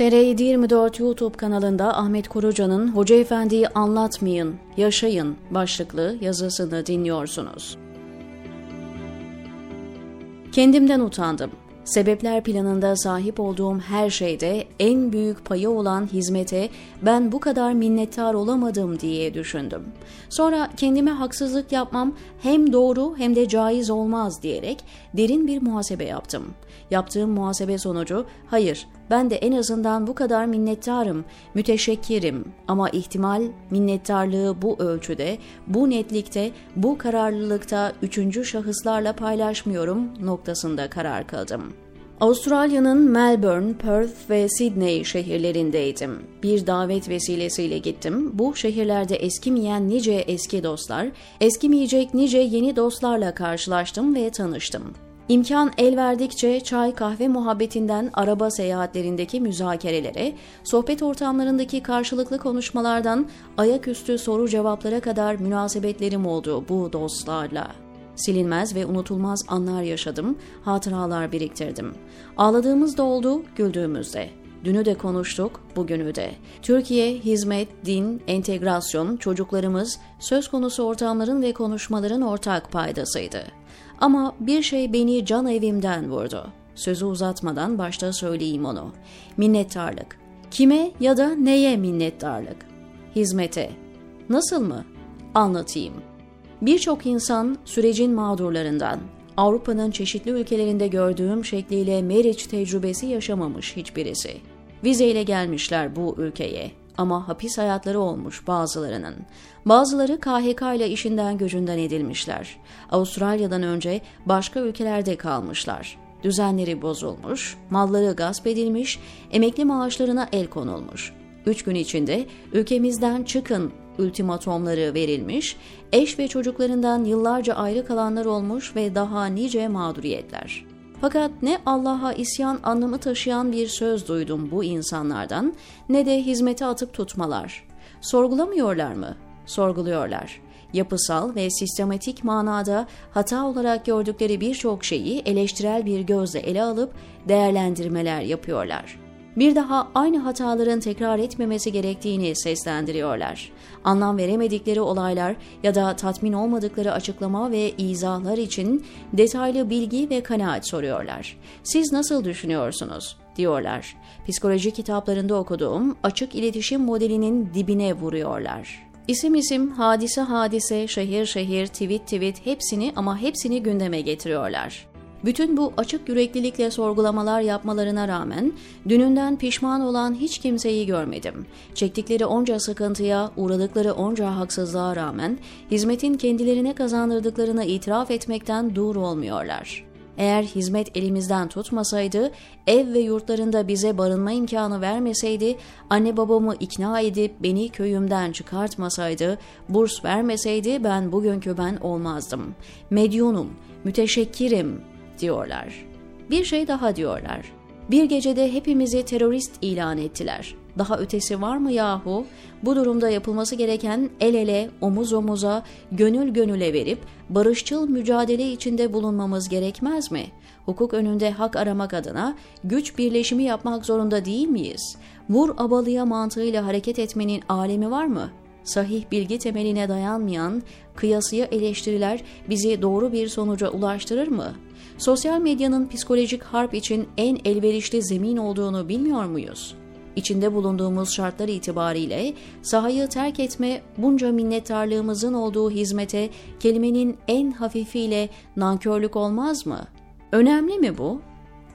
TR724 YouTube kanalında Ahmet Koruca'nın Hoca Efendi'yi anlatmayın, yaşayın başlıklı yazısını dinliyorsunuz. Kendimden utandım. Sebepler planında sahip olduğum her şeyde en büyük payı olan hizmete ben bu kadar minnettar olamadım diye düşündüm. Sonra kendime haksızlık yapmam hem doğru hem de caiz olmaz diyerek derin bir muhasebe yaptım. Yaptığım muhasebe sonucu hayır ben de en azından bu kadar minnettarım, müteşekkirim ama ihtimal minnettarlığı bu ölçüde, bu netlikte, bu kararlılıkta üçüncü şahıslarla paylaşmıyorum noktasında karar kıldım. Avustralya'nın Melbourne, Perth ve Sydney şehirlerindeydim. Bir davet vesilesiyle gittim. Bu şehirlerde eskimeyen nice eski dostlar, eskimeyecek nice yeni dostlarla karşılaştım ve tanıştım. İmkan el verdikçe çay kahve muhabbetinden araba seyahatlerindeki müzakerelere, sohbet ortamlarındaki karşılıklı konuşmalardan ayaküstü soru cevaplara kadar münasebetlerim oldu bu dostlarla. Silinmez ve unutulmaz anlar yaşadım, hatıralar biriktirdim. Ağladığımız da oldu, güldüğümüz de. Dünü de konuştuk, bugünü de. Türkiye, hizmet, din, entegrasyon, çocuklarımız söz konusu ortamların ve konuşmaların ortak paydasıydı. Ama bir şey beni can evimden vurdu. Sözü uzatmadan başta söyleyeyim onu. Minnettarlık. Kime ya da neye minnettarlık? Hizmete. Nasıl mı? Anlatayım. Birçok insan sürecin mağdurlarından, Avrupa'nın çeşitli ülkelerinde gördüğüm şekliyle Meriç tecrübesi yaşamamış hiçbirisi. Vizeyle gelmişler bu ülkeye ama hapis hayatları olmuş bazılarının. Bazıları KHK ile işinden gücünden edilmişler. Avustralya'dan önce başka ülkelerde kalmışlar. Düzenleri bozulmuş, malları gasp edilmiş, emekli maaşlarına el konulmuş. Üç gün içinde ülkemizden çıkın ultimatomları verilmiş, eş ve çocuklarından yıllarca ayrı kalanlar olmuş ve daha nice mağduriyetler. Fakat ne Allah'a isyan anlamı taşıyan bir söz duydum bu insanlardan ne de hizmete atıp tutmalar. Sorgulamıyorlar mı? Sorguluyorlar. Yapısal ve sistematik manada hata olarak gördükleri birçok şeyi eleştirel bir gözle ele alıp değerlendirmeler yapıyorlar bir daha aynı hataların tekrar etmemesi gerektiğini seslendiriyorlar. Anlam veremedikleri olaylar ya da tatmin olmadıkları açıklama ve izahlar için detaylı bilgi ve kanaat soruyorlar. Siz nasıl düşünüyorsunuz? diyorlar. Psikoloji kitaplarında okuduğum açık iletişim modelinin dibine vuruyorlar. İsim isim, hadise hadise, şehir şehir, tweet tweet hepsini ama hepsini gündeme getiriyorlar. Bütün bu açık yüreklilikle sorgulamalar yapmalarına rağmen dününden pişman olan hiç kimseyi görmedim. Çektikleri onca sıkıntıya, uğradıkları onca haksızlığa rağmen hizmetin kendilerine kazandırdıklarını itiraf etmekten dur olmuyorlar. Eğer hizmet elimizden tutmasaydı, ev ve yurtlarında bize barınma imkanı vermeseydi, anne babamı ikna edip beni köyümden çıkartmasaydı, burs vermeseydi ben bugünkü ben olmazdım. Medyunum, müteşekkirim, diyorlar. Bir şey daha diyorlar. Bir gecede hepimizi terörist ilan ettiler. Daha ötesi var mı yahu? Bu durumda yapılması gereken el ele, omuz omuza, gönül gönüle verip barışçıl mücadele içinde bulunmamız gerekmez mi? Hukuk önünde hak aramak adına güç birleşimi yapmak zorunda değil miyiz? Vur abalıya mantığıyla hareket etmenin alemi var mı? Sahih bilgi temeline dayanmayan kıyasıya eleştiriler bizi doğru bir sonuca ulaştırır mı?'' Sosyal medyanın psikolojik harp için en elverişli zemin olduğunu bilmiyor muyuz? İçinde bulunduğumuz şartlar itibariyle sahayı terk etme bunca minnettarlığımızın olduğu hizmete kelimenin en hafifiyle nankörlük olmaz mı? Önemli mi bu?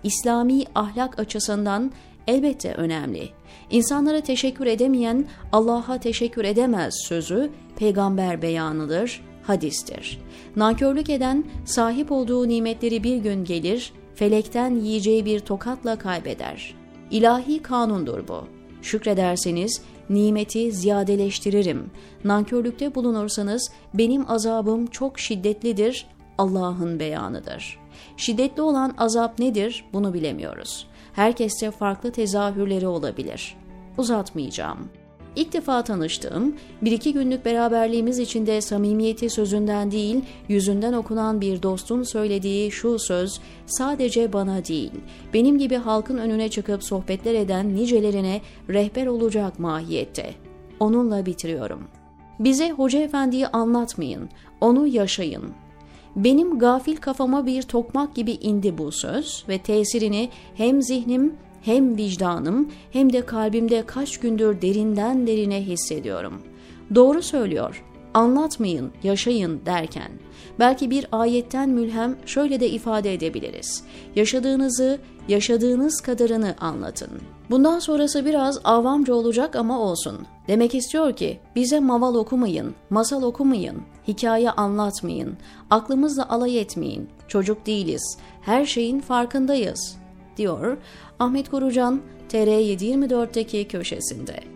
İslami ahlak açısından elbette önemli. İnsanlara teşekkür edemeyen Allah'a teşekkür edemez sözü peygamber beyanıdır, hadistir. Nankörlük eden sahip olduğu nimetleri bir gün gelir, felekten yiyeceği bir tokatla kaybeder. İlahi kanundur bu. Şükrederseniz nimeti ziyadeleştiririm. Nankörlükte bulunursanız benim azabım çok şiddetlidir, Allah'ın beyanıdır. Şiddetli olan azap nedir bunu bilemiyoruz. Herkeste farklı tezahürleri olabilir. Uzatmayacağım. İlk defa tanıştığım, bir iki günlük beraberliğimiz içinde samimiyeti sözünden değil, yüzünden okunan bir dostun söylediği şu söz sadece bana değil, benim gibi halkın önüne çıkıp sohbetler eden nicelerine rehber olacak mahiyette. Onunla bitiriyorum. Bize Hoca Efendi'yi anlatmayın, onu yaşayın. Benim gafil kafama bir tokmak gibi indi bu söz ve tesirini hem zihnim hem vicdanım hem de kalbimde kaç gündür derinden derine hissediyorum. Doğru söylüyor. Anlatmayın, yaşayın derken belki bir ayetten mülhem şöyle de ifade edebiliriz. Yaşadığınızı, yaşadığınız kadarını anlatın. Bundan sonrası biraz avamca olacak ama olsun. Demek istiyor ki bize maval okumayın, masal okumayın, hikaye anlatmayın, aklımızla alay etmeyin, çocuk değiliz, her şeyin farkındayız, diyor Ahmet Korucan TR724'deki köşesinde.